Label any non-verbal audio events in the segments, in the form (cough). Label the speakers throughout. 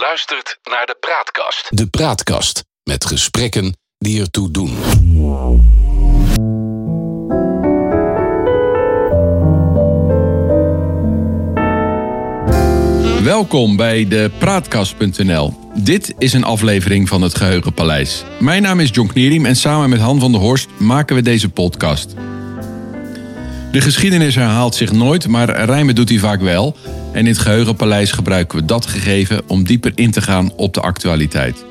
Speaker 1: luistert naar de Praatkast.
Speaker 2: De Praatkast met gesprekken die ertoe doen.
Speaker 3: Welkom bij de Praatkast.nl. Dit is een aflevering van het Geheugenpaleis. Mijn naam is John Knierim en samen met Han van der Horst maken we deze podcast. De geschiedenis herhaalt zich nooit, maar rijmen doet hij vaak wel. En in het Geheugenpaleis gebruiken we dat gegeven om dieper in te gaan op de actualiteit.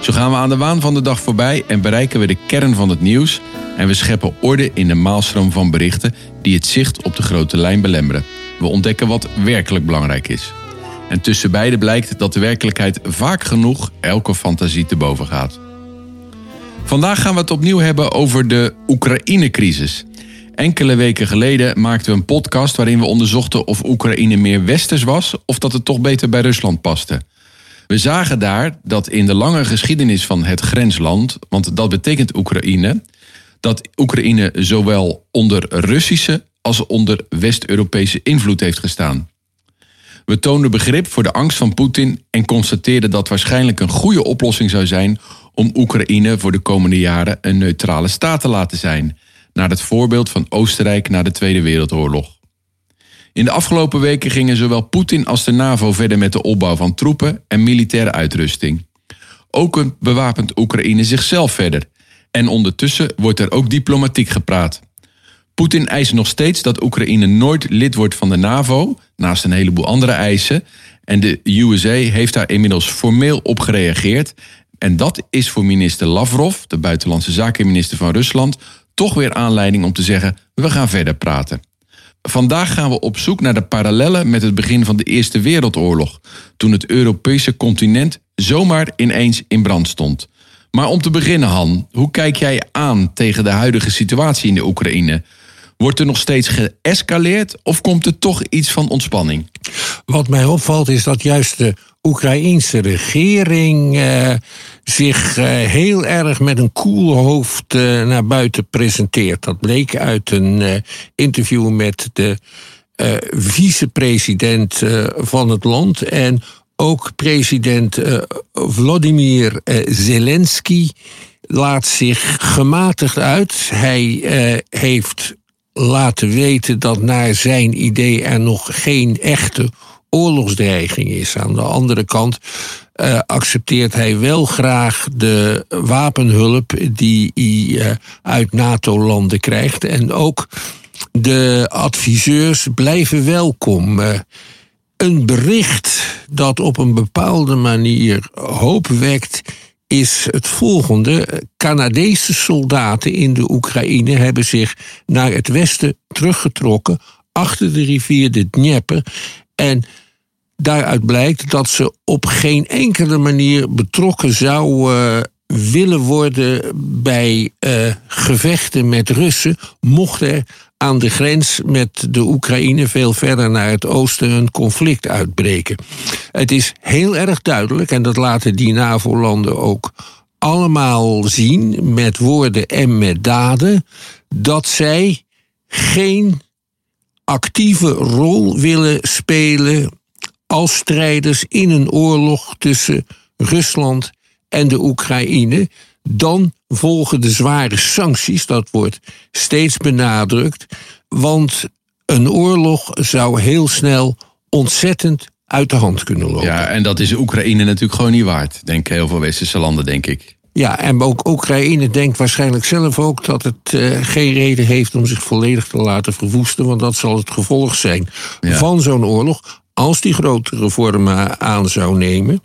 Speaker 3: Zo gaan we aan de waan van de dag voorbij en bereiken we de kern van het nieuws. En we scheppen orde in de maalstroom van berichten die het zicht op de grote lijn belemmeren. We ontdekken wat werkelijk belangrijk is. En tussen beide blijkt dat de werkelijkheid vaak genoeg elke fantasie te boven gaat. Vandaag gaan we het opnieuw hebben over de Oekraïne-crisis. Enkele weken geleden maakten we een podcast waarin we onderzochten of Oekraïne meer westers was of dat het toch beter bij Rusland paste. We zagen daar dat in de lange geschiedenis van het grensland, want dat betekent Oekraïne, dat Oekraïne zowel onder Russische als onder West-Europese invloed heeft gestaan. We toonden begrip voor de angst van Poetin en constateerden dat waarschijnlijk een goede oplossing zou zijn om Oekraïne voor de komende jaren een neutrale staat te laten zijn, naar het voorbeeld van Oostenrijk na de Tweede Wereldoorlog. In de afgelopen weken gingen zowel Poetin als de NAVO verder met de opbouw van troepen en militaire uitrusting. Ook bewapend Oekraïne zichzelf verder. En ondertussen wordt er ook diplomatiek gepraat. Poetin eist nog steeds dat Oekraïne nooit lid wordt van de NAVO, naast een heleboel andere eisen. En de USA heeft daar inmiddels formeel op gereageerd. En dat is voor minister Lavrov, de buitenlandse zakenminister van Rusland, toch weer aanleiding om te zeggen: we gaan verder praten. Vandaag gaan we op zoek naar de parallellen met het begin van de Eerste Wereldoorlog, toen het Europese continent zomaar ineens in brand stond. Maar om te beginnen, Han, hoe kijk jij aan tegen de huidige situatie in de Oekraïne? Wordt er nog steeds geëscaleerd of komt er toch iets van ontspanning?
Speaker 4: Wat mij opvalt is dat juist de Oekraïense regering eh, zich eh, heel erg met een koel hoofd eh, naar buiten presenteert. Dat bleek uit een interview met de vicepresident van het land en ook president Vladimir Zelensky laat zich gematigd uit. Hij heeft laten weten dat naar zijn idee er nog geen echte oorlogsdreiging is. Aan de andere kant uh, accepteert hij wel graag de wapenhulp die hij uh, uit NATO-landen krijgt. En ook de adviseurs blijven welkom. Uh, een bericht dat op een bepaalde manier hoop wekt is het volgende. Canadese soldaten in de Oekraïne hebben zich naar het westen teruggetrokken, achter de rivier de Dnieper. En daaruit blijkt dat ze op geen enkele manier betrokken zouden willen worden bij uh, gevechten met Russen, mocht er aan de grens met de Oekraïne veel verder naar het oosten een conflict uitbreken. Het is heel erg duidelijk, en dat laten die NAVO-landen ook allemaal zien, met woorden en met daden, dat zij geen actieve rol willen spelen als strijders in een oorlog tussen Rusland en de Oekraïne. Dan volgen de zware sancties, dat wordt steeds benadrukt. Want een oorlog zou heel snel ontzettend uit de hand kunnen lopen.
Speaker 3: Ja, en dat is Oekraïne natuurlijk gewoon niet waard, denken heel veel westerse landen, denk ik.
Speaker 4: Ja, en ook Oekraïne denkt waarschijnlijk zelf ook dat het uh, geen reden heeft om zich volledig te laten verwoesten, want dat zal het gevolg zijn ja. van zo'n oorlog als die grotere vormen aan zou nemen.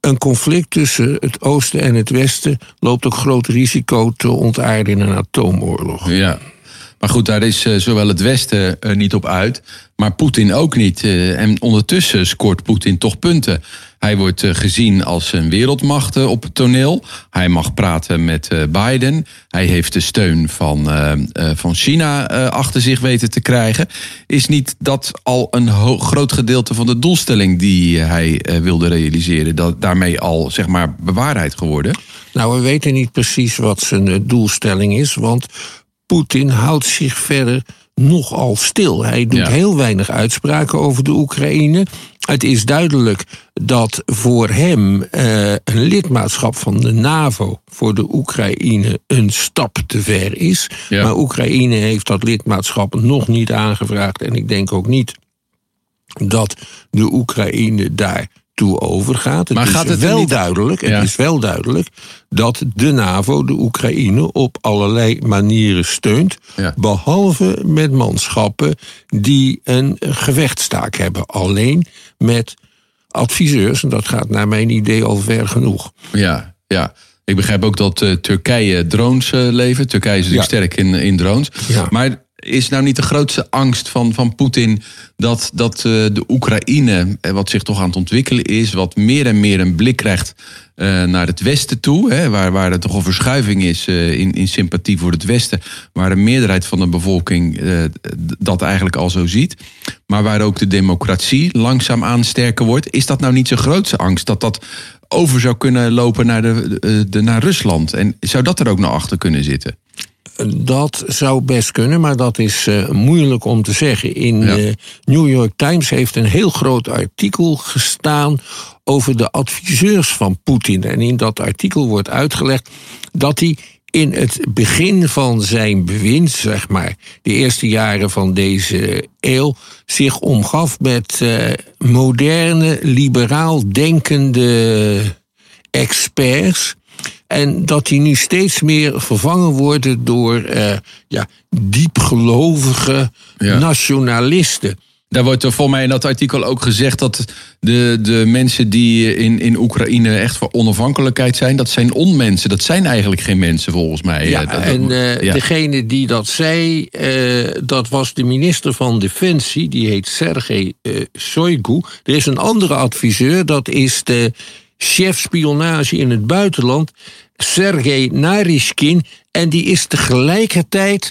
Speaker 4: Een conflict tussen het oosten en het westen loopt ook groot risico te ontaarden in een atoomoorlog.
Speaker 3: Ja. Maar goed, daar is uh, zowel het Westen uh, niet op uit, maar Poetin ook niet. Uh, en ondertussen scoort Poetin toch punten. Hij wordt gezien als een wereldmacht op het toneel. Hij mag praten met Biden. Hij heeft de steun van, van China achter zich weten te krijgen. Is niet dat al een groot gedeelte van de doelstelling die hij wilde realiseren, dat daarmee al zeg maar bewaarheid geworden?
Speaker 4: Nou, we weten niet precies wat zijn doelstelling is, want Poetin houdt zich verder nogal stil. Hij doet ja. heel weinig uitspraken over de Oekraïne. Het is duidelijk dat voor hem eh, een lidmaatschap van de NAVO voor de Oekraïne een stap te ver is.
Speaker 3: Ja.
Speaker 4: Maar Oekraïne heeft dat lidmaatschap nog niet aangevraagd. En ik denk ook niet dat de Oekraïne daartoe overgaat. Het
Speaker 3: Maar
Speaker 4: is
Speaker 3: gaat het
Speaker 4: wel
Speaker 3: niet-
Speaker 4: duidelijk,
Speaker 3: Ja.
Speaker 4: het is wel duidelijk dat de NAVO de Oekraïne op allerlei manieren steunt.
Speaker 3: Ja.
Speaker 4: Behalve met manschappen die een gevechtstaak hebben. Alleen met adviseurs, en dat gaat naar mijn idee al ver genoeg.
Speaker 3: Ja, ja. Ik begrijp ook dat eh, Turkije drones eh, levert. Turkije is natuurlijk
Speaker 4: Ja.
Speaker 3: sterk in, in drones.
Speaker 4: Ja.
Speaker 3: Maar is nou niet de grootste angst van, van Poetin dat, dat eh, de Oekraïne, eh, wat zich toch aan het ontwikkelen is, wat meer en meer een blik krijgt eh, naar het Westen toe, hè, waar, waar er toch een verschuiving is in, in sympathie voor het Westen, waar de meerderheid van de bevolking dat eigenlijk al zo ziet, maar waar ook de democratie langzaamaan sterker wordt. Is dat nou niet zijn grootste angst dat dat over zou kunnen lopen naar, de- naar Rusland? En zou dat er ook nog achter kunnen zitten?
Speaker 4: Dat zou best kunnen, maar dat is eh, moeilijk om te zeggen. In
Speaker 3: Ja.
Speaker 4: eh, New York Times heeft een heel groot artikel gestaan over de adviseurs van Poetin. En in dat artikel wordt uitgelegd dat hij in het begin van zijn bewind, zeg maar, de eerste jaren van deze eeuw, zich omgaf met eh, moderne, liberaal denkende experts. En dat die nu steeds meer vervangen worden door eh, ja, diepgelovige
Speaker 3: Ja.
Speaker 4: nationalisten.
Speaker 3: Daar wordt er voor mij in dat artikel ook gezegd dat de, de mensen die in, in Oekraïne echt voor onafhankelijkheid zijn, dat zijn onmensen. Dat zijn eigenlijk geen mensen volgens mij.
Speaker 4: Ja,
Speaker 3: Eh, dat-
Speaker 4: en eh,
Speaker 3: ja.
Speaker 4: degene die dat zei, dat was de minister van Defensie, die heet Sergei Shoigu. Er is een andere adviseur, dat is de chef spionage in het buitenland, Sergei Narishkin. En die is tegelijkertijd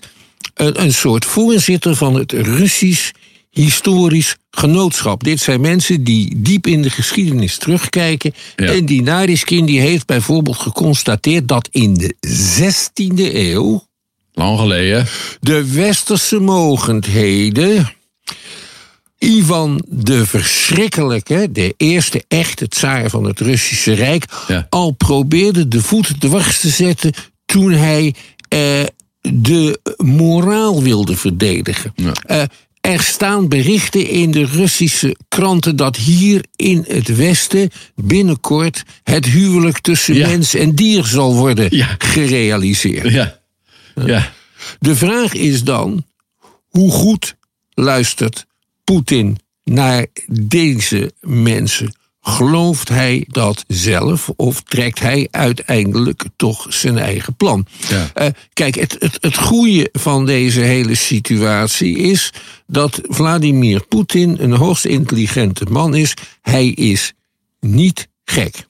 Speaker 4: een, een soort voorzitter van het Russisch historisch genootschap. Dit zijn mensen die diep in de geschiedenis terugkijken.
Speaker 3: Ja.
Speaker 4: En die Narishkin die heeft bijvoorbeeld geconstateerd dat in de 16e eeuw
Speaker 3: Lang geleden.
Speaker 4: de westerse mogendheden. Ivan de Verschrikkelijke, de eerste echte tsaar van het Russische Rijk,
Speaker 3: Ja.
Speaker 4: al probeerde de voet dwars te zetten toen hij eh, de moraal wilde verdedigen.
Speaker 3: Ja.
Speaker 4: Eh, er staan berichten in de Russische kranten dat hier in het Westen binnenkort het huwelijk tussen
Speaker 3: Ja.
Speaker 4: mens en dier zal worden
Speaker 3: Ja.
Speaker 4: gerealiseerd.
Speaker 3: Ja. Ja.
Speaker 4: De vraag is dan, hoe goed luistert Poetin naar deze mensen? Gelooft hij dat zelf of trekt hij uiteindelijk toch zijn eigen plan?
Speaker 3: Ja.
Speaker 4: Eh, kijk, het, het, het goede van deze hele situatie is dat Vladimir Poetin een hoogst intelligente man is. Hij is niet gek.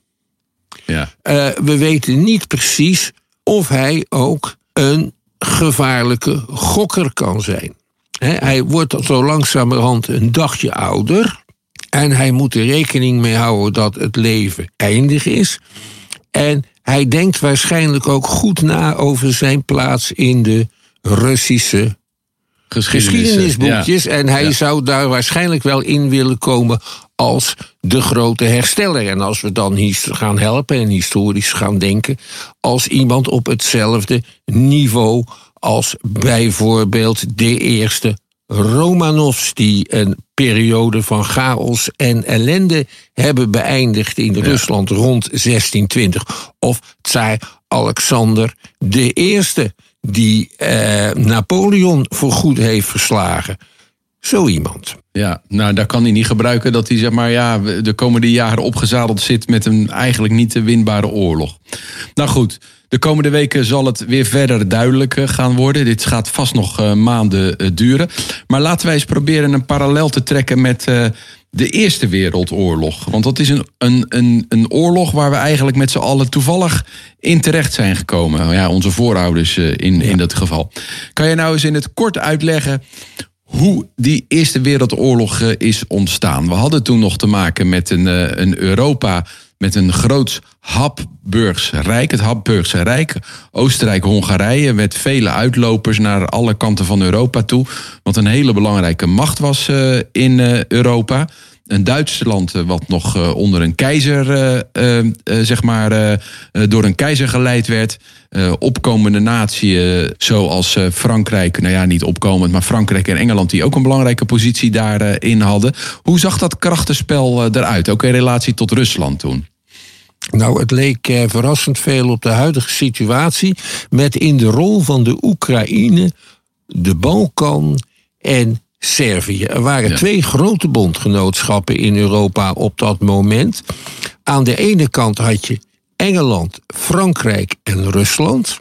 Speaker 3: Ja.
Speaker 4: Eh, we weten niet precies of hij ook een gevaarlijke gokker kan zijn. Hij wordt zo langzamerhand een dagje ouder. En hij moet er rekening mee houden dat het leven eindig is. En hij denkt waarschijnlijk ook goed na over zijn plaats in de Russische geschiedenisboekjes. En hij
Speaker 3: Ja.
Speaker 4: zou daar waarschijnlijk wel in willen komen als de grote hersteller. En als we dan gaan helpen en historisch gaan denken, als iemand op hetzelfde niveau als bijvoorbeeld de eerste Romanovs, die een periode van chaos en ellende hebben beëindigd in Rusland rond 1620. Of tsaar Alexander de Eerste, die eh, Napoleon voorgoed heeft verslagen. Zo iemand.
Speaker 3: Ja, nou daar kan hij niet gebruiken dat hij zeg maar ja, de komende jaren opgezadeld zit met een eigenlijk niet te winbare oorlog. Nou goed, de komende weken zal het weer verder duidelijk eh, gaan worden. Dit gaat vast nog eh, maanden eh, duren. Maar laten wij eens proberen een parallel te trekken met de Eerste Wereldoorlog. Want dat is een, een, een, een oorlog waar we eigenlijk met z'n allen toevallig in terecht zijn gekomen. Ja, onze voorouders in, in dat geval. Kan je nou eens in het kort uitleggen hoe die Eerste Wereldoorlog is ontstaan. We hadden toen nog te maken met een, een Europa met een groot Habsburgs Rijk, het Habsburgse Rijk, Oostenrijk-Hongarije, met vele uitlopers naar alle kanten van Europa toe, wat een hele belangrijke macht was eh, in eh, Europa. een Duitsland eh, wat nog onder een keizer, zeg maar, door een keizer geleid werd. Opkomende naties zoals Frankrijk, nou ja, niet opkomend, maar Frankrijk en Engeland, die ook een belangrijke positie daarin hadden. Hoe zag dat krachtenspel eruit, ook in relatie tot Rusland toen?
Speaker 4: Nou, het leek eh, verrassend veel op de huidige situatie. Met in de rol van de Oekraïne, de Balkan en Servië. Er waren
Speaker 3: Ja.
Speaker 4: twee grote bondgenootschappen in Europa op dat moment. Aan de ene kant had je Engeland, Frankrijk en Rusland.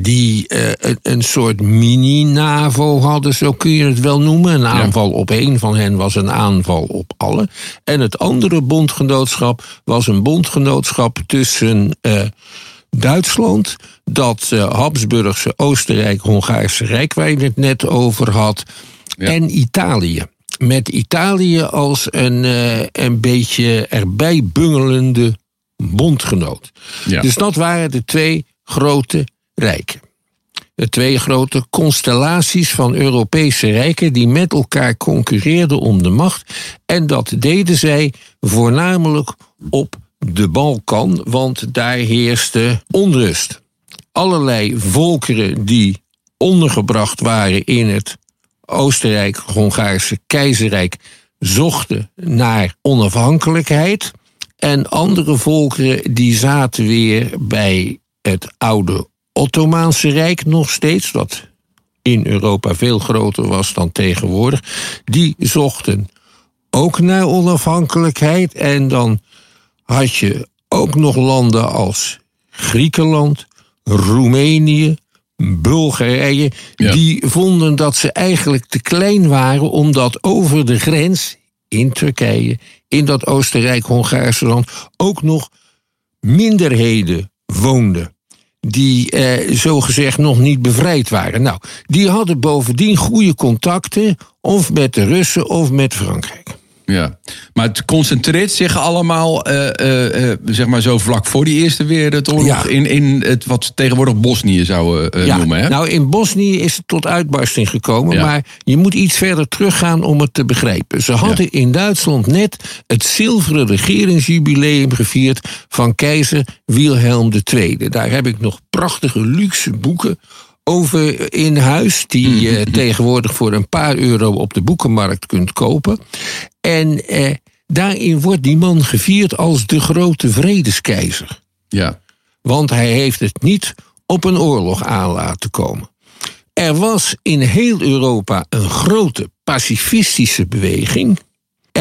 Speaker 4: Die eh, een, soort mini-NAVO hadden, zo kun je het wel noemen. Een aanval op één van hen was een aanval op alle. En het andere bondgenootschap was een bondgenootschap tussen eh, Duitsland, dat eh, Habsburgse Oostenrijk-Hongaarse Rijk, waar je het net over had,
Speaker 3: Ja.
Speaker 4: en Italië. Met Italië als een, een beetje erbij bungelende bondgenoot.
Speaker 3: Ja.
Speaker 4: Dus dat waren de twee grote rijken. De twee grote constellaties van Europese rijken die met elkaar concurreerden om de macht. En dat deden zij voornamelijk op de Balkan, want daar heerste onrust. Allerlei volkeren die ondergebracht waren in het Oostenrijk-Hongaarse keizerrijk zochten naar onafhankelijkheid. En andere volkeren die zaten weer bij het oude Ottomaanse Rijk nog steeds, dat in Europa veel groter was dan tegenwoordig. Die zochten ook naar onafhankelijkheid. En dan had je ook nog landen als Griekenland, Roemenië, Bulgarije.
Speaker 3: Ja.
Speaker 4: Die vonden dat ze eigenlijk te klein waren omdat over de grens in Turkije, in dat Oostenrijk-Hongaarse land, ook nog minderheden woonden. Die eh, zogezegd nog niet bevrijd waren. Nou, die hadden bovendien goede contacten, of met de Russen of met Frankrijk.
Speaker 3: Ja, maar het concentreert zich allemaal, eh, eh, eh, zeg maar zo vlak voor die Eerste Wereldoorlog
Speaker 4: Ja.
Speaker 3: in, in het wat tegenwoordig Bosnië zouden
Speaker 4: Ja,
Speaker 3: noemen. Hè?
Speaker 4: nou in Bosnië is het tot uitbarsting gekomen,
Speaker 3: Ja.
Speaker 4: maar je moet iets verder teruggaan om het te begrijpen. Ze hadden in Duitsland net het zilveren regeringsjubileum gevierd van keizer Wilhelm II. Daar heb ik nog prachtige luxe boeken over in huis, die je tegenwoordig voor een paar euro op de boekenmarkt kunt kopen. En eh, daarin wordt die man gevierd als de grote vredeskeizer.
Speaker 3: ja.
Speaker 4: Want hij heeft het niet op een oorlog aan laten komen. Er was in heel Europa een grote pacifistische beweging.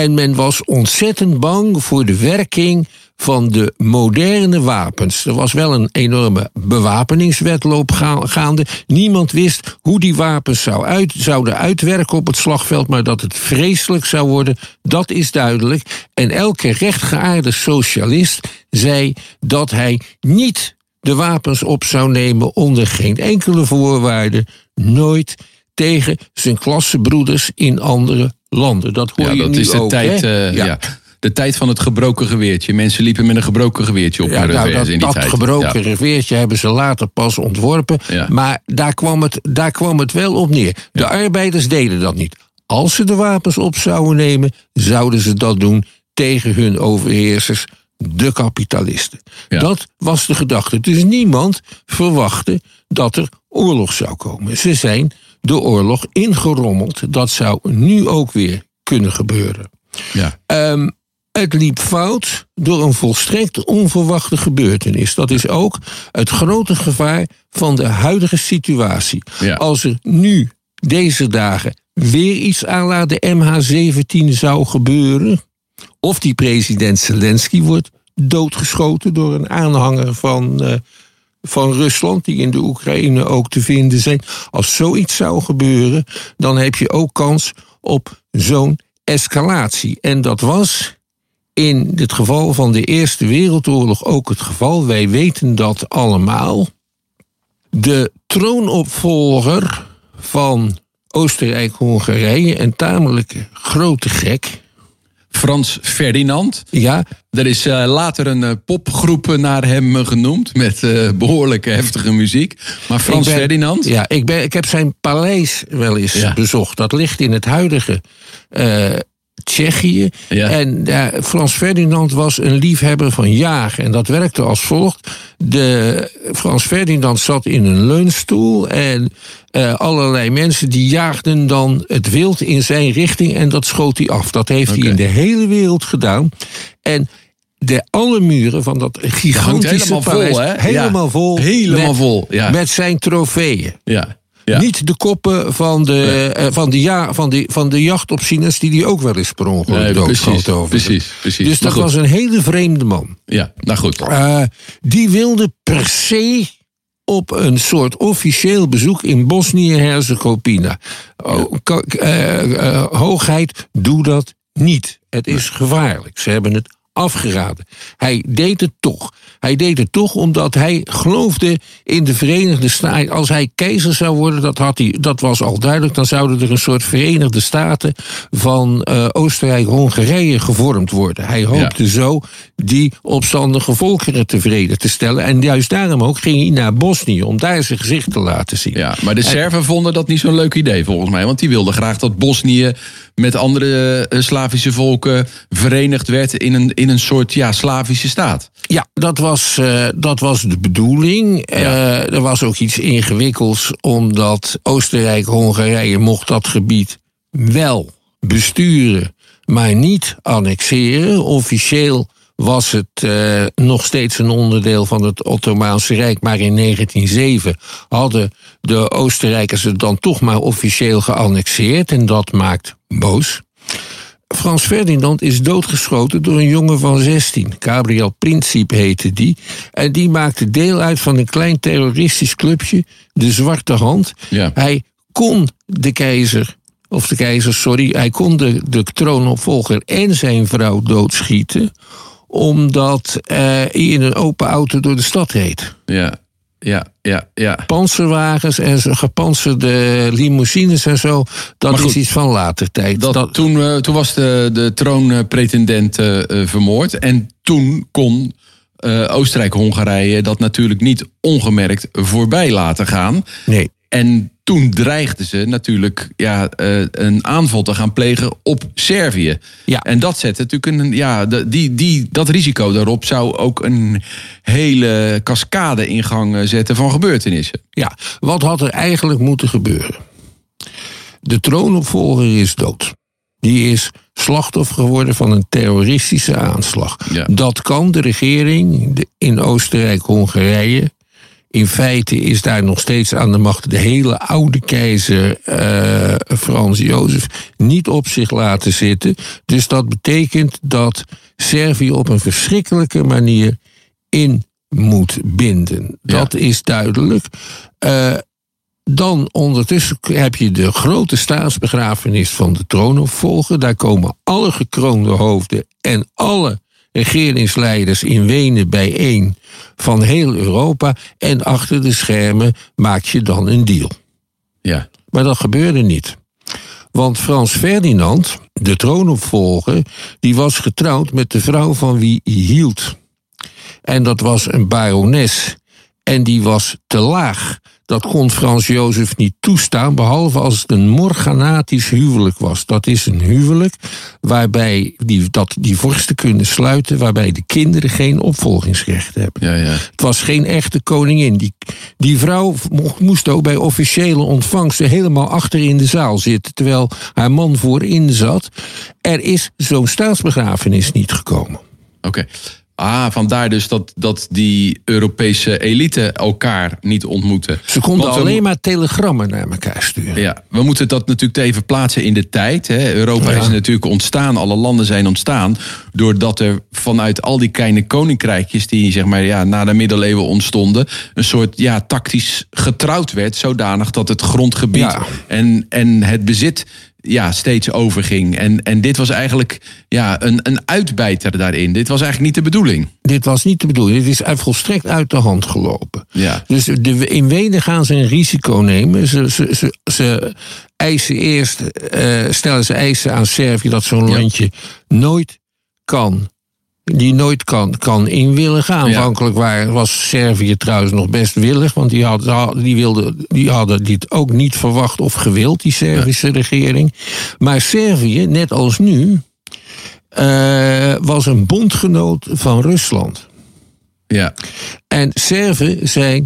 Speaker 4: En men was ontzettend bang voor de werking van de moderne wapens. Er was wel een enorme bewapeningswetloop ga- gaande. Niemand wist hoe die wapens uit, zouden uitwerken op het slagveld, maar dat het vreselijk zou worden, dat is duidelijk. En elke rechtgeaarde socialist zei dat hij niet de wapens op zou nemen onder geen enkele voorwaarde, nooit tegen zijn klassebroeders in andere landen. Dat hoor
Speaker 3: ja,
Speaker 4: je
Speaker 3: dat
Speaker 4: nu
Speaker 3: is de
Speaker 4: ook,
Speaker 3: tijd, eh, ja. de tijd van het gebroken geweertje. Mensen liepen met een gebroken geweertje op
Speaker 4: Ja,
Speaker 3: een
Speaker 4: nou, dat,
Speaker 3: in die
Speaker 4: dat
Speaker 3: tijd.
Speaker 4: gebroken
Speaker 3: Ja.
Speaker 4: reveertje hebben ze later pas ontworpen. Maar daar kwam, het, daar kwam het wel op neer. De arbeiders deden dat niet. Als ze de wapens op zouden nemen, zouden ze dat doen tegen hun overheersers, de kapitalisten.
Speaker 3: Ja.
Speaker 4: Dat was de gedachte. Dus niemand verwachtte dat er oorlog zou komen. Ze zijn de oorlog ingerommeld. Dat zou nu ook weer kunnen gebeuren.
Speaker 3: Ja.
Speaker 4: Ehm, het liep fout door een volstrekt onverwachte gebeurtenis. Dat is ook het grote gevaar van de huidige situatie.
Speaker 3: Ja.
Speaker 4: Als er nu, deze dagen, weer iets la de MH17 zou gebeuren... of die president Zelensky wordt doodgeschoten door een aanhanger van, eh, van Rusland... die in de Oekraïne ook te vinden zijn. Als zoiets zou gebeuren, dan heb je ook kans op zo'n escalatie. En dat was in het geval van de Eerste Wereldoorlog ook het geval. Wij weten dat allemaal. De troonopvolger van Oostenrijk-Hongarije, een tamelijk grote gek.
Speaker 3: Frans Ferdinand.
Speaker 4: Ja,
Speaker 3: Er is eh, later een eh, popgroep naar hem eh, genoemd. Met eh, behoorlijke heftige muziek. Maar Frans
Speaker 4: ben-
Speaker 3: Ferdinand.
Speaker 4: Ja, ik, ben, ik heb zijn paleis wel eens
Speaker 3: Ja.
Speaker 4: bezocht. Dat ligt in het huidige Tsjechië.
Speaker 3: Ja.
Speaker 4: En Frans Ferdinand was een liefhebber van jagen. En dat werkte als volgt. De, Frans Ferdinand zat in een leunstoel. En eh, allerlei mensen die jaagden dan het wild in zijn richting. En dat schoot hij af. Dat heeft hij in de hele wereld gedaan. En de, alle muren van dat gigantische
Speaker 3: helemaal vol,
Speaker 4: paleis,
Speaker 3: hè?
Speaker 4: Helemaal
Speaker 3: Ja.
Speaker 4: vol.
Speaker 3: Helemaal
Speaker 4: met,
Speaker 3: vol, ja.
Speaker 4: Met zijn trofeeën.
Speaker 3: Ja. Ja.
Speaker 4: Niet de koppen van de, eh, van de, ja, van de, van de jachtopzieners die die ook wel eens per ongeluk
Speaker 3: Nee, precies,
Speaker 4: over.
Speaker 3: precies, precies.
Speaker 4: Dus dat was een hele vreemde man.
Speaker 3: Ja, nou goed.
Speaker 4: Eh, die wilde per se op een soort officieel bezoek in Bosnië-Herzegovina. Oh, eh, hoogheid, doe dat niet. Het is gevaarlijk. Ze hebben het afgeraden. Hij deed het toch. Hij deed het toch omdat hij geloofde in de Verenigde Staten. Als hij keizer zou worden, dat, had hij, dat was al duidelijk, dan zouden er een soort Verenigde Staten van eh, Oostenrijk-Hongarije gevormd worden. Hij hoopte zo die opstandige volkeren tevreden te stellen. En juist daarom ook ging hij naar Bosnië om daar zijn gezicht te laten zien.
Speaker 3: Ja, maar de Serven vonden dat niet zo'n leuk idee volgens mij. Want die wilden graag dat Bosnië met andere eh, Slavische volken verenigd werd in een, in een soort ja, Slavische staat.
Speaker 4: Ja, dat was, eh, dat was de bedoeling. Eh, er was ook iets ingewikkelds, omdat Oostenrijk-Hongarije mocht dat gebied wel besturen, maar niet annexeren. Officieel was het eh, nog steeds een onderdeel van het Ottomaanse Rijk, maar in 1907 hadden de Oostenrijkers het dan toch maar officieel geannexeerd en dat maakt boos. Frans Ferdinand is doodgeschoten door een jongen van 16. Gabriel Princip heette die. En die maakte deel uit van een klein terroristisch clubje, de Zwarte Hand.
Speaker 3: Ja.
Speaker 4: Hij kon de keizer, of de keizer, sorry, hij kon de, de troonopvolger en zijn vrouw doodschieten, omdat eh, hij in een open auto door de stad reed.
Speaker 3: Ja, ja, ja, ja.
Speaker 4: Panzerwagens en zo, gepanzerde limousines en zo, dat
Speaker 3: goed,
Speaker 4: is iets van later tijd.
Speaker 3: Dat, toen, eh, toen was de, de troonpretendent eh, eh, vermoord. En toen kon eh, Oostenrijk-Hongarije dat natuurlijk niet ongemerkt voorbij laten gaan.
Speaker 4: nee.
Speaker 3: En toen dreigden ze natuurlijk ja, eh, een aanval te gaan plegen op Servië.
Speaker 4: Ja.
Speaker 3: En dat zette natuurlijk een. Ja, die, die, dat risico daarop zou ook een hele cascade in gang eh, zetten van gebeurtenissen.
Speaker 4: Ja, wat had er eigenlijk moeten gebeuren? De troonopvolger is dood. Die is slachtoffer geworden van een terroristische aanslag.
Speaker 3: Ja.
Speaker 4: Dat kan de regering in Oostenrijk-Hongarije. In feite is daar nog steeds aan de macht de hele oude keizer eh, Frans Jozef niet op zich laten zitten. Dus dat betekent dat Servië op een verschrikkelijke manier in moet binden.
Speaker 3: Ja.
Speaker 4: Dat is duidelijk. Eh, dan ondertussen heb je de grote staatsbegrafenis van de troonopvolger. Daar komen alle gekroonde hoofden en alle regeringsleiders in Wenen bijeen van heel Europa. En achter de schermen maak je dan een deal.
Speaker 3: Ja.
Speaker 4: Maar dat gebeurde niet. Want Frans Ferdinand, de troonopvolger, die was getrouwd met de vrouw van wie hij hield. En dat was een barones. En die was te laag. Dat kon Frans Jozef niet toestaan, behalve als het een morganatisch huwelijk was. Dat is een huwelijk waarbij die, dat die vorsten kunnen sluiten, waarbij de kinderen geen opvolgingsrecht hebben.
Speaker 3: Ja, ja.
Speaker 4: Het was geen echte koningin. Die, die vrouw mo- moest ook bij officiële ontvangsten helemaal achter in de zaal zitten, terwijl haar man voorin zat. Er is zo'n staatsbegrafenis niet gekomen.
Speaker 3: Oké. Ah, vandaar dus dat, dat die Europese elite elkaar niet ontmoeten.
Speaker 4: Ze konden
Speaker 3: Want
Speaker 4: alleen maar telegrammen naar elkaar sturen.
Speaker 3: Ja, we moeten dat natuurlijk even plaatsen in de tijd. Hè. Europa
Speaker 4: Ja.
Speaker 3: is natuurlijk ontstaan, alle landen zijn ontstaan. Doordat er vanuit al die kleine koninkrijkjes die zeg maar, ja, na de middeleeuwen ontstonden, een soort ja, tactisch getrouwd werd. Zodanig dat het grondgebied
Speaker 4: Ja.
Speaker 3: en, en het bezit ja, steeds overging. En, en dit was eigenlijk ja, een, een uitbijter daarin. Dit was eigenlijk niet de bedoeling.
Speaker 4: Dit was niet de bedoeling. Dit is volstrekt uit de hand gelopen.
Speaker 3: Ja.
Speaker 4: Dus de, in Wenen gaan ze een risico nemen. Ze, ze, ze, ze eisen eerst, eh, stellen ze eisen aan Servië dat zo'n
Speaker 3: Ja.
Speaker 4: landje nooit kan. Die nooit kan, kan in willen gaan.
Speaker 3: Ja.
Speaker 4: Aanvankelijk waren- was Servië trouwens nog best willig. Want die hadden, die, wilden, die hadden dit ook niet verwacht of gewild, die Servische regering. Maar Servië, net als nu, eh, was een bondgenoot van Rusland.
Speaker 3: Ja.
Speaker 4: En Serven zijn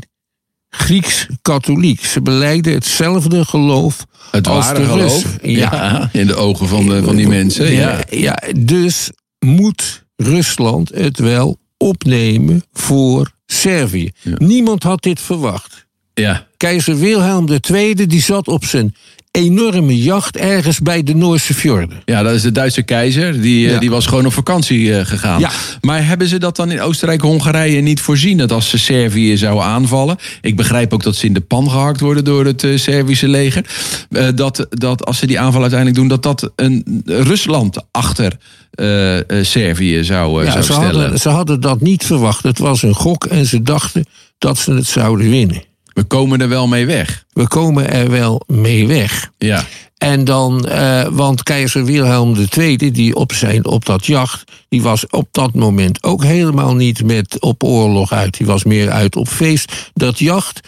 Speaker 4: Grieks-katholiek. Ze beleiden hetzelfde geloof
Speaker 3: Het
Speaker 4: als de
Speaker 3: geloof.
Speaker 4: Russen.
Speaker 3: Ja. In de ogen van, de, van die mensen. Ja.
Speaker 4: ja, dus moet Rusland het wel opnemen voor Servië. Niemand had dit verwacht.
Speaker 3: Ja.
Speaker 4: Keizer Wilhelm II die zat op zijn enorme jacht ergens bij de Noorse fjorden.
Speaker 3: Ja, dat is de Duitse keizer. Die, eh,
Speaker 4: Ja.
Speaker 3: die was gewoon op vakantie eh, gegaan.
Speaker 4: Ja.
Speaker 3: Maar hebben ze dat dan in Oostenrijk-Hongarije niet voorzien? Dat als ze Servië zouden aanvallen. Ik begrijp ook dat ze in de pan gehakt worden door het eh, Servische leger. dat, dat als ze die aanval uiteindelijk doen, dat dat een Rusland achter Servië zou,
Speaker 4: Ja,
Speaker 3: zou
Speaker 4: ze,
Speaker 3: stellen.
Speaker 4: hadden, ze hadden dat niet verwacht. Het was een gok en ze dachten dat ze het zouden winnen.
Speaker 3: We komen er wel mee weg.
Speaker 4: We komen er wel mee weg.
Speaker 3: Ja.
Speaker 4: En dan, eh, want keizer Wilhelm II, die op, zijn, op dat jacht, die was op dat moment ook helemaal niet met op oorlog uit. Die was meer uit op feest. Dat jacht,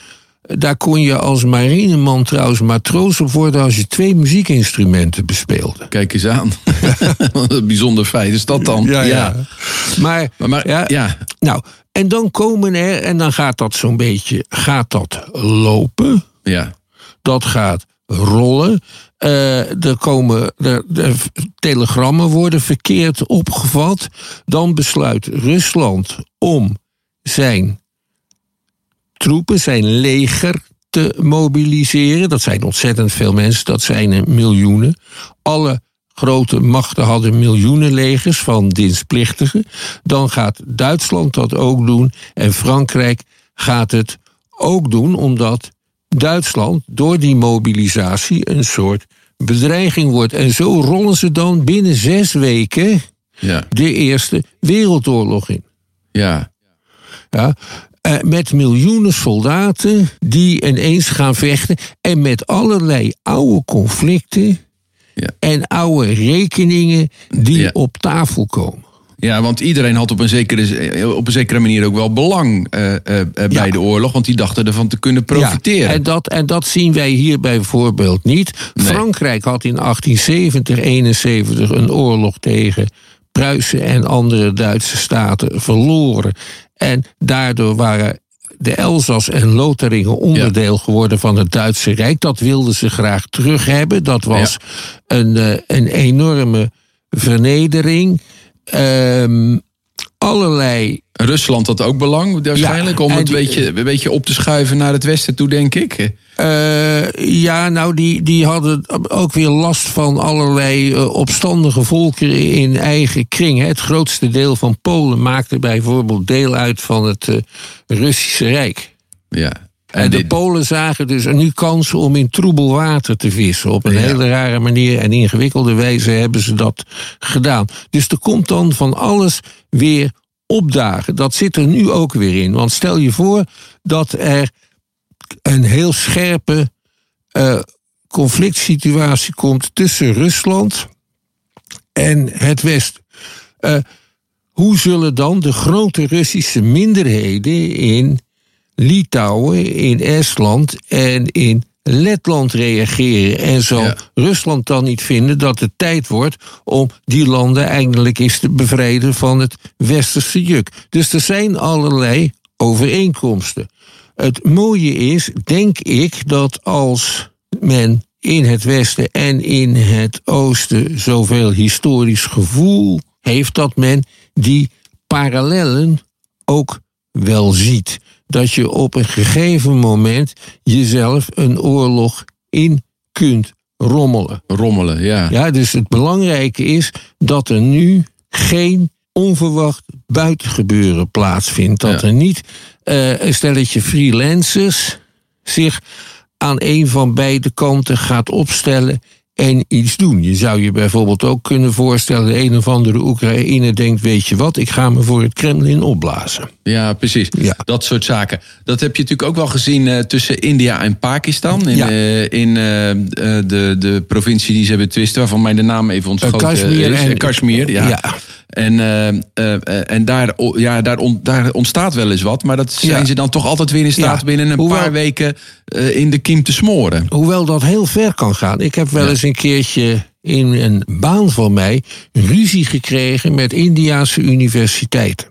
Speaker 4: daar kon je als marineman trouwens matroos op worden als je twee muziekinstrumenten bespeelde.
Speaker 3: Kijk eens aan. (laughs) Wat een bijzonder feit is dat dan.
Speaker 4: Maar,
Speaker 3: Maar, maar ja.
Speaker 4: ja, nou, en dan komen er, en dan gaat dat zo'n beetje, gaat dat lopen.
Speaker 3: ja.
Speaker 4: dat gaat rollen. Eh, er komen er, de telegrammen worden verkeerd opgevat. Dan besluit Rusland om zijn troepen, zijn leger te mobiliseren. Dat zijn ontzettend veel mensen, dat zijn miljoenen. Alle grote machten hadden miljoenen legers van dienstplichtigen. Dan gaat Duitsland dat ook doen en Frankrijk gaat het ook doen, omdat Duitsland door die mobilisatie een soort bedreiging wordt. En zo rollen ze dan binnen zes weken
Speaker 3: Ja.
Speaker 4: de Eerste Wereldoorlog in.
Speaker 3: Ja.
Speaker 4: Ja, eh, met miljoenen soldaten die ineens gaan vechten. En met allerlei oude conflicten
Speaker 3: Ja.
Speaker 4: en oude rekeningen die
Speaker 3: Ja.
Speaker 4: op tafel komen.
Speaker 3: Ja, want iedereen had op een zekere, op een zekere manier ook wel belang eh, eh, eh, bij
Speaker 4: Ja.
Speaker 3: de oorlog. Want die dachten ervan te kunnen profiteren.
Speaker 4: Ja, en, dat, en dat zien wij hier bijvoorbeeld niet.
Speaker 3: Nee.
Speaker 4: Frankrijk had in 1870, 71 een oorlog tegen Pruisen en andere Duitse staten verloren. En daardoor waren de Elzas en Lotharingen onderdeel geworden van het Duitse Rijk. Dat wilden ze graag terug hebben. Dat was een, eh, een enorme vernedering. Ehm, allerlei
Speaker 3: Rusland had ook belang, waarschijnlijk,
Speaker 4: Ja,
Speaker 3: om het
Speaker 4: die-
Speaker 3: beetje, een beetje op te schuiven naar het westen toe, denk ik.
Speaker 4: Eh, ja, nou, die, die hadden ook weer last van allerlei eh, opstandige volkeren in eigen kring. hè. Het grootste deel van Polen maakte bijvoorbeeld deel uit van het eh, Russische Rijk.
Speaker 3: Ja.
Speaker 4: En de Polen zagen dus nu kansen om in troebel water te vissen. Op een
Speaker 3: Ja.
Speaker 4: hele rare manier en ingewikkelde wijze hebben ze dat gedaan. Dus er komt dan van alles weer opdagen. Dat zit er nu ook weer in. Want stel je voor dat er een heel scherpe eh, conflict situatie komt tussen Rusland en het Westen. Eh, hoe zullen dan de grote Russische minderheden in Litouwen, in Estland en in Letland reageren? En zal
Speaker 3: Ja.
Speaker 4: Rusland dan niet vinden dat het tijd wordt om die landen eindelijk eens te bevrijden van het westerse juk? Dus er zijn allerlei overeenkomsten. Het mooie is, denk ik, dat als men in het Westen en in het Oosten zoveel historisch gevoel heeft, dat men die parallellen ook wel ziet. Dat je op een gegeven moment jezelf een oorlog in kunt rommelen.
Speaker 3: Rommelen, ja.
Speaker 4: Ja, dus het belangrijke is dat er nu geen onverwacht buitengebeuren plaatsvindt. Dat
Speaker 3: Ja.
Speaker 4: er niet eh, een stelletje freelancers zich aan een van beide kanten gaat opstellen en iets doen. Je zou je bijvoorbeeld ook kunnen voorstellen... de een of andere Oekraïne denkt, weet je wat... ik ga me voor het Kremlin opblazen.
Speaker 3: Ja, precies.
Speaker 4: Ja.
Speaker 3: Dat soort zaken. Dat heb je natuurlijk ook wel gezien eh, tussen India en Pakistan. In,
Speaker 4: Ja.
Speaker 3: eh, in eh, de, de provincie die ze hebben twisten, waarvan mij de naam even ontschoten
Speaker 4: Kashmir
Speaker 3: is.
Speaker 4: en-
Speaker 3: Kashmir, ja.
Speaker 4: Ja.
Speaker 3: En, eh, eh, en daar, ja, daar, on- daar ontstaat wel eens wat. Maar dat zijn
Speaker 4: Ja.
Speaker 3: ze dan toch altijd weer in staat
Speaker 4: Ja.
Speaker 3: binnen een
Speaker 4: Hoewel-
Speaker 3: paar weken eh, in de kiem te smoren.
Speaker 4: Hoewel dat heel ver kan gaan. Ik heb wel
Speaker 3: Ja.
Speaker 4: eens een keertje in een baan van mij ruzie gekregen met Indiaanse universiteiten.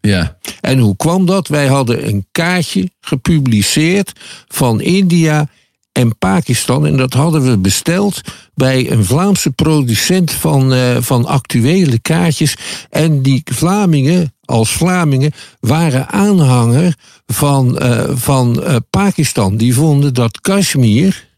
Speaker 3: Ja.
Speaker 4: En hoe kwam dat? Wij hadden een kaartje gepubliceerd van India en Pakistan. En dat hadden we besteld bij een Vlaamse producent van, uh, van actuele kaartjes. En die Vlamingen, als Vlamingen, waren aanhanger van, uh, van uh, Pakistan. Die vonden dat Kashmir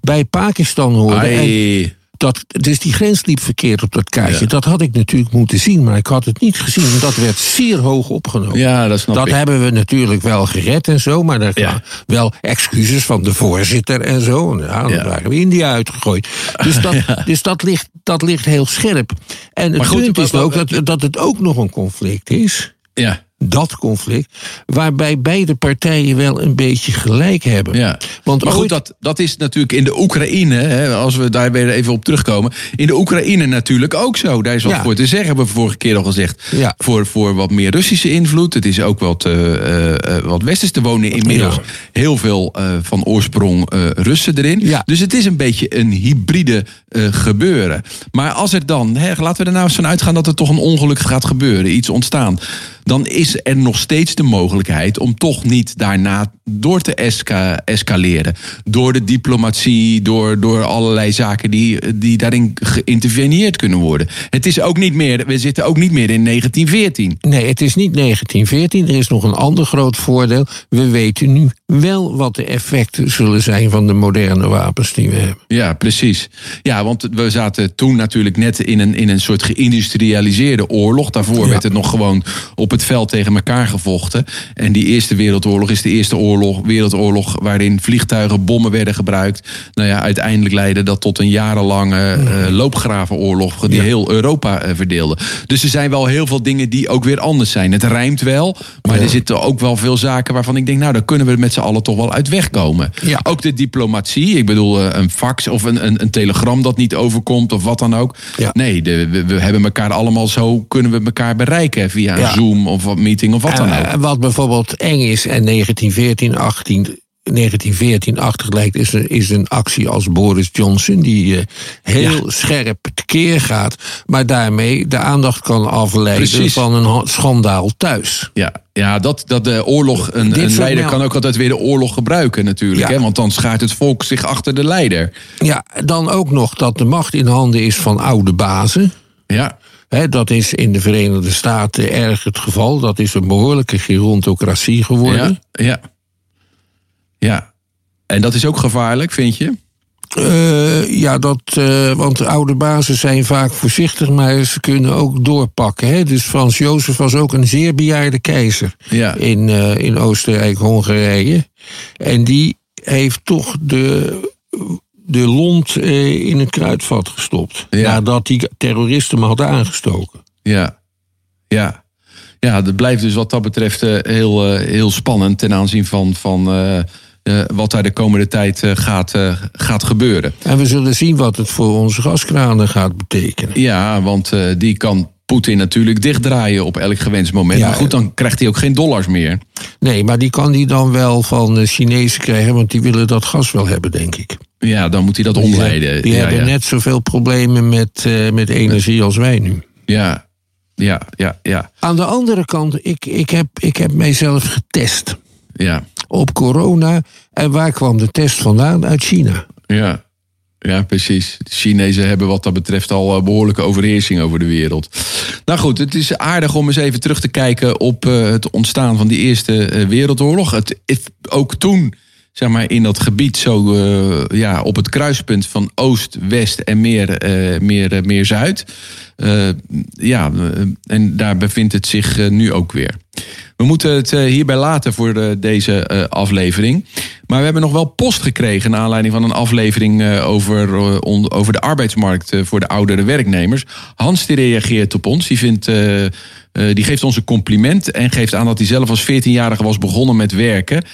Speaker 4: bij Pakistan hoorde. En dat, dus die grens liep verkeerd op dat kaartje. Ja. Dat had ik natuurlijk moeten zien, maar ik had het niet gezien. Dat werd zeer hoog opgenomen.
Speaker 3: Ja, dat snap
Speaker 4: dat
Speaker 3: ik.
Speaker 4: hebben we natuurlijk wel gered en zo, maar ja. wel excuses van de voorzitter en zo. Ja, dan waren we India uitgegooid. Dus dat, (laughs) dus dat, ligt, dat ligt heel scherp. En het
Speaker 3: goed,
Speaker 4: punt is ook dat, dat het ook nog een conflict is.
Speaker 3: Ja.
Speaker 4: Dat conflict, waarbij beide partijen wel een beetje gelijk hebben.
Speaker 3: Ja.
Speaker 4: Want
Speaker 3: maar goed,
Speaker 4: ooit-
Speaker 3: dat, dat is natuurlijk in de Oekraïne, hè, als we daar weer even op terugkomen. In de Oekraïne natuurlijk ook zo. Daar is wat
Speaker 4: Ja.
Speaker 3: voor te zeggen, hebben we vorige keer al gezegd.
Speaker 4: Ja.
Speaker 3: Voor, voor wat meer Russische invloed. Het is ook wat, eh, wat Westers te wonen inmiddels. Heel veel van oorsprong Russen erin.
Speaker 4: Ja.
Speaker 3: Dus het is een beetje een hybride eh, gebeuren. Maar als er dan, hè, laten we er nou eens van uitgaan dat er toch een ongeluk gaat gebeuren, iets ontstaan. Dan is er nog steeds de mogelijkheid om toch niet daarna door te esca- escaleren. Door de diplomatie, door, door allerlei zaken die, die daarin geïnterveneerd kunnen worden. Het is ook niet meer, we zitten ook niet meer in 1914.
Speaker 4: Nee, het is niet 1914. Er is nog een ander groot voordeel. We weten nu wel wat de effecten zullen zijn van de moderne wapens die we hebben.
Speaker 3: Ja, precies. Ja, want we zaten toen natuurlijk net in een, in een soort geïndustrialiseerde oorlog. Daarvoor
Speaker 4: Ja.
Speaker 3: werd het nog gewoon op het veld tegen elkaar gevochten. En die Eerste Wereldoorlog is de eerste oorlog, wereldoorlog waarin vliegtuigen, bommen werden gebruikt. Nou ja, uiteindelijk leidde dat tot een jarenlange eh, loopgravenoorlog die
Speaker 4: Ja.
Speaker 3: heel Europa eh, verdeelde. Dus er zijn wel heel veel dingen die ook weer anders zijn. Het rijmt wel, maar
Speaker 4: Ja.
Speaker 3: er zitten ook wel veel zaken waarvan ik denk, nou, daar kunnen we met z'n allen toch wel uit wegkomen. Ook de diplomatie. Ik bedoel, eh, een fax of een, een, een telegram dat niet overkomt of wat dan ook.
Speaker 4: Ja.
Speaker 3: Nee, de, we, we hebben elkaar allemaal zo, kunnen we elkaar bereiken via
Speaker 4: Ja.
Speaker 3: Zoom of een meeting of wat dan
Speaker 4: Eh,
Speaker 3: ook.
Speaker 4: Wat bijvoorbeeld eng is en 1914, 18, 1914-achtig lijkt, is een, is een actie als Boris Johnson, die eh, heel scherp tekeer gaat, maar daarmee de aandacht kan afleiden
Speaker 3: Precies.
Speaker 4: van een ha- schandaal thuis.
Speaker 3: Ja, ja dat, dat de oorlog, een, een leider kan ook altijd weer de oorlog gebruiken natuurlijk.
Speaker 4: Ja.
Speaker 3: Hè? Want dan schaart het volk zich achter de leider.
Speaker 4: Ja, dan ook nog dat de macht in handen is van oude bazen.
Speaker 3: Ja,
Speaker 4: Hè, dat is in de Verenigde Staten erg het geval. Dat is een behoorlijke gerontocratie geworden.
Speaker 3: ja, ja. Ja. En dat is ook gevaarlijk, vind je?
Speaker 4: Eh, ja, dat, eh, want de oude bazen zijn vaak voorzichtig, maar ze kunnen ook doorpakken. Hè? Dus Frans Jozef was ook een zeer bejaarde keizer
Speaker 3: Ja.
Speaker 4: in, eh, in Oostenrijk-Hongarije. En die heeft toch de, de lont in een kruidvat gestopt.
Speaker 3: Ja.
Speaker 4: Nadat die terroristen hem hadden aangestoken.
Speaker 3: Ja, ja. Ja, dat blijft dus wat dat betreft heel, heel spannend ten aanzien van, van wat daar de komende tijd eh, gaat, eh, gaat gebeuren.
Speaker 4: En we zullen zien wat het voor onze gaskranen gaat betekenen.
Speaker 3: Ja, want eh, die kan Poetin natuurlijk dichtdraaien op elk gewenst moment.
Speaker 4: Ja,
Speaker 3: maar goed, dan krijgt hij ook geen dollars meer.
Speaker 4: Nee, maar die kan die dan wel van de Chinezen krijgen, want die willen dat gas wel hebben, denk ik.
Speaker 3: Ja, dan moet hij dat omleiden.
Speaker 4: die
Speaker 3: ja,
Speaker 4: hebben
Speaker 3: ja.
Speaker 4: net zoveel problemen met, eh, met energie als wij nu.
Speaker 3: ja, ja, ja, ja,
Speaker 4: Aan de andere kant, ik, ik, heb, ik heb mijzelf getest
Speaker 3: ja,
Speaker 4: op corona. En waar kwam de test vandaan? Uit China.
Speaker 3: ja. Ja, precies. De Chinezen hebben wat dat betreft al eh, behoorlijke overheersing over de wereld. Nou goed, het is aardig om eens even terug te kijken op eh, het ontstaan van die Eerste eh, Wereldoorlog. Het, ook toen, zeg maar, in dat gebied zo ja, op het kruispunt van Oost, West en meer, meer, meer Zuid. Ja, en daar bevindt het zich nu ook weer. We moeten het eh, hierbij laten voor de, deze eh, aflevering. Maar we hebben nog wel post gekregen naar aanleiding van een aflevering eh, over, eh, over de arbeidsmarkt eh, voor de oudere werknemers. Hans die reageert op ons. Die vindt die geeft ons een compliment en geeft aan dat hij zelf als 14-jarige was begonnen met werken.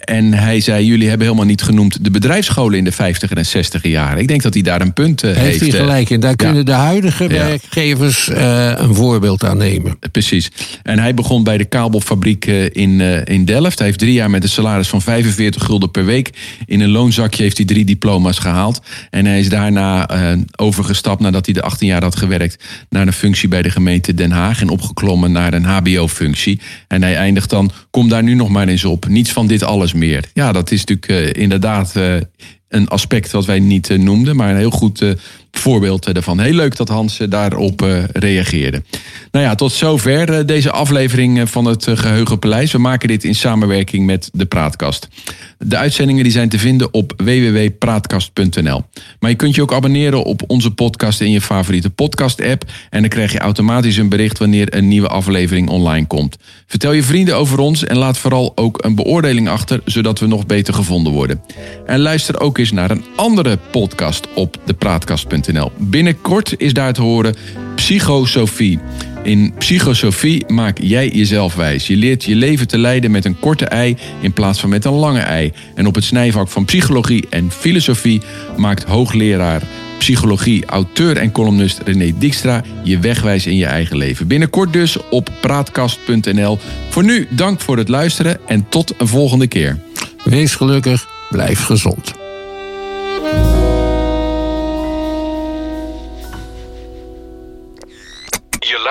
Speaker 3: En hij zei: Jullie hebben helemaal niet genoemd de bedrijfsscholen in de 50 en 60 jaren. Ik denk dat hij daar een punt heeft.
Speaker 4: Heeft hij gelijk in. Daar kunnen de huidige werkgevers een voorbeeld aan nemen.
Speaker 3: Precies. En hij begon bij de kabelfabriek in, in Delft. Hij heeft drie jaar met een salaris van 45 gulden per week. In een loonzakje heeft hij drie diploma's gehaald. En hij is daarna overgestapt nadat hij de 18 jaar had gewerkt naar een functie bij de gemeente Den Haag en opgeklommen naar een HBO-functie. En hij eindigt dan: kom daar nu nog maar eens op. Niets van dit alles meer. Ja, dat is natuurlijk uh, inderdaad uh, een aspect wat wij niet noemden, maar een heel goed voorbeeld daarvan. Heel leuk dat Hans daarop reageerde. Nou ja, tot zover deze aflevering van het Geheugenpaleis. We maken dit in samenwerking met de Praatkast. De uitzendingen die zijn te vinden op www.praatkast.nl. Maar je kunt je ook abonneren op onze podcast in je favoriete podcast-app. En dan krijg je automatisch een bericht wanneer een nieuwe aflevering online komt. Vertel je vrienden over ons en laat vooral ook een beoordeling achter, zodat we nog beter gevonden worden. En luister ook eens naar een andere podcast op Binnenkort is daar te horen Psychosofie. In psychosofie maak jij jezelf wijs. Je leert je leven te leiden met een korte ei in plaats van met een lange ei. En op het snijvak van psychologie en filosofie maakt hoogleraar psychologie, auteur en columnist René Dijkstra je wegwijs in je eigen leven. Binnenkort dus op praatkast.nl. Voor nu dank voor het luisteren en tot een volgende keer.
Speaker 4: Wees gelukkig, blijf gezond.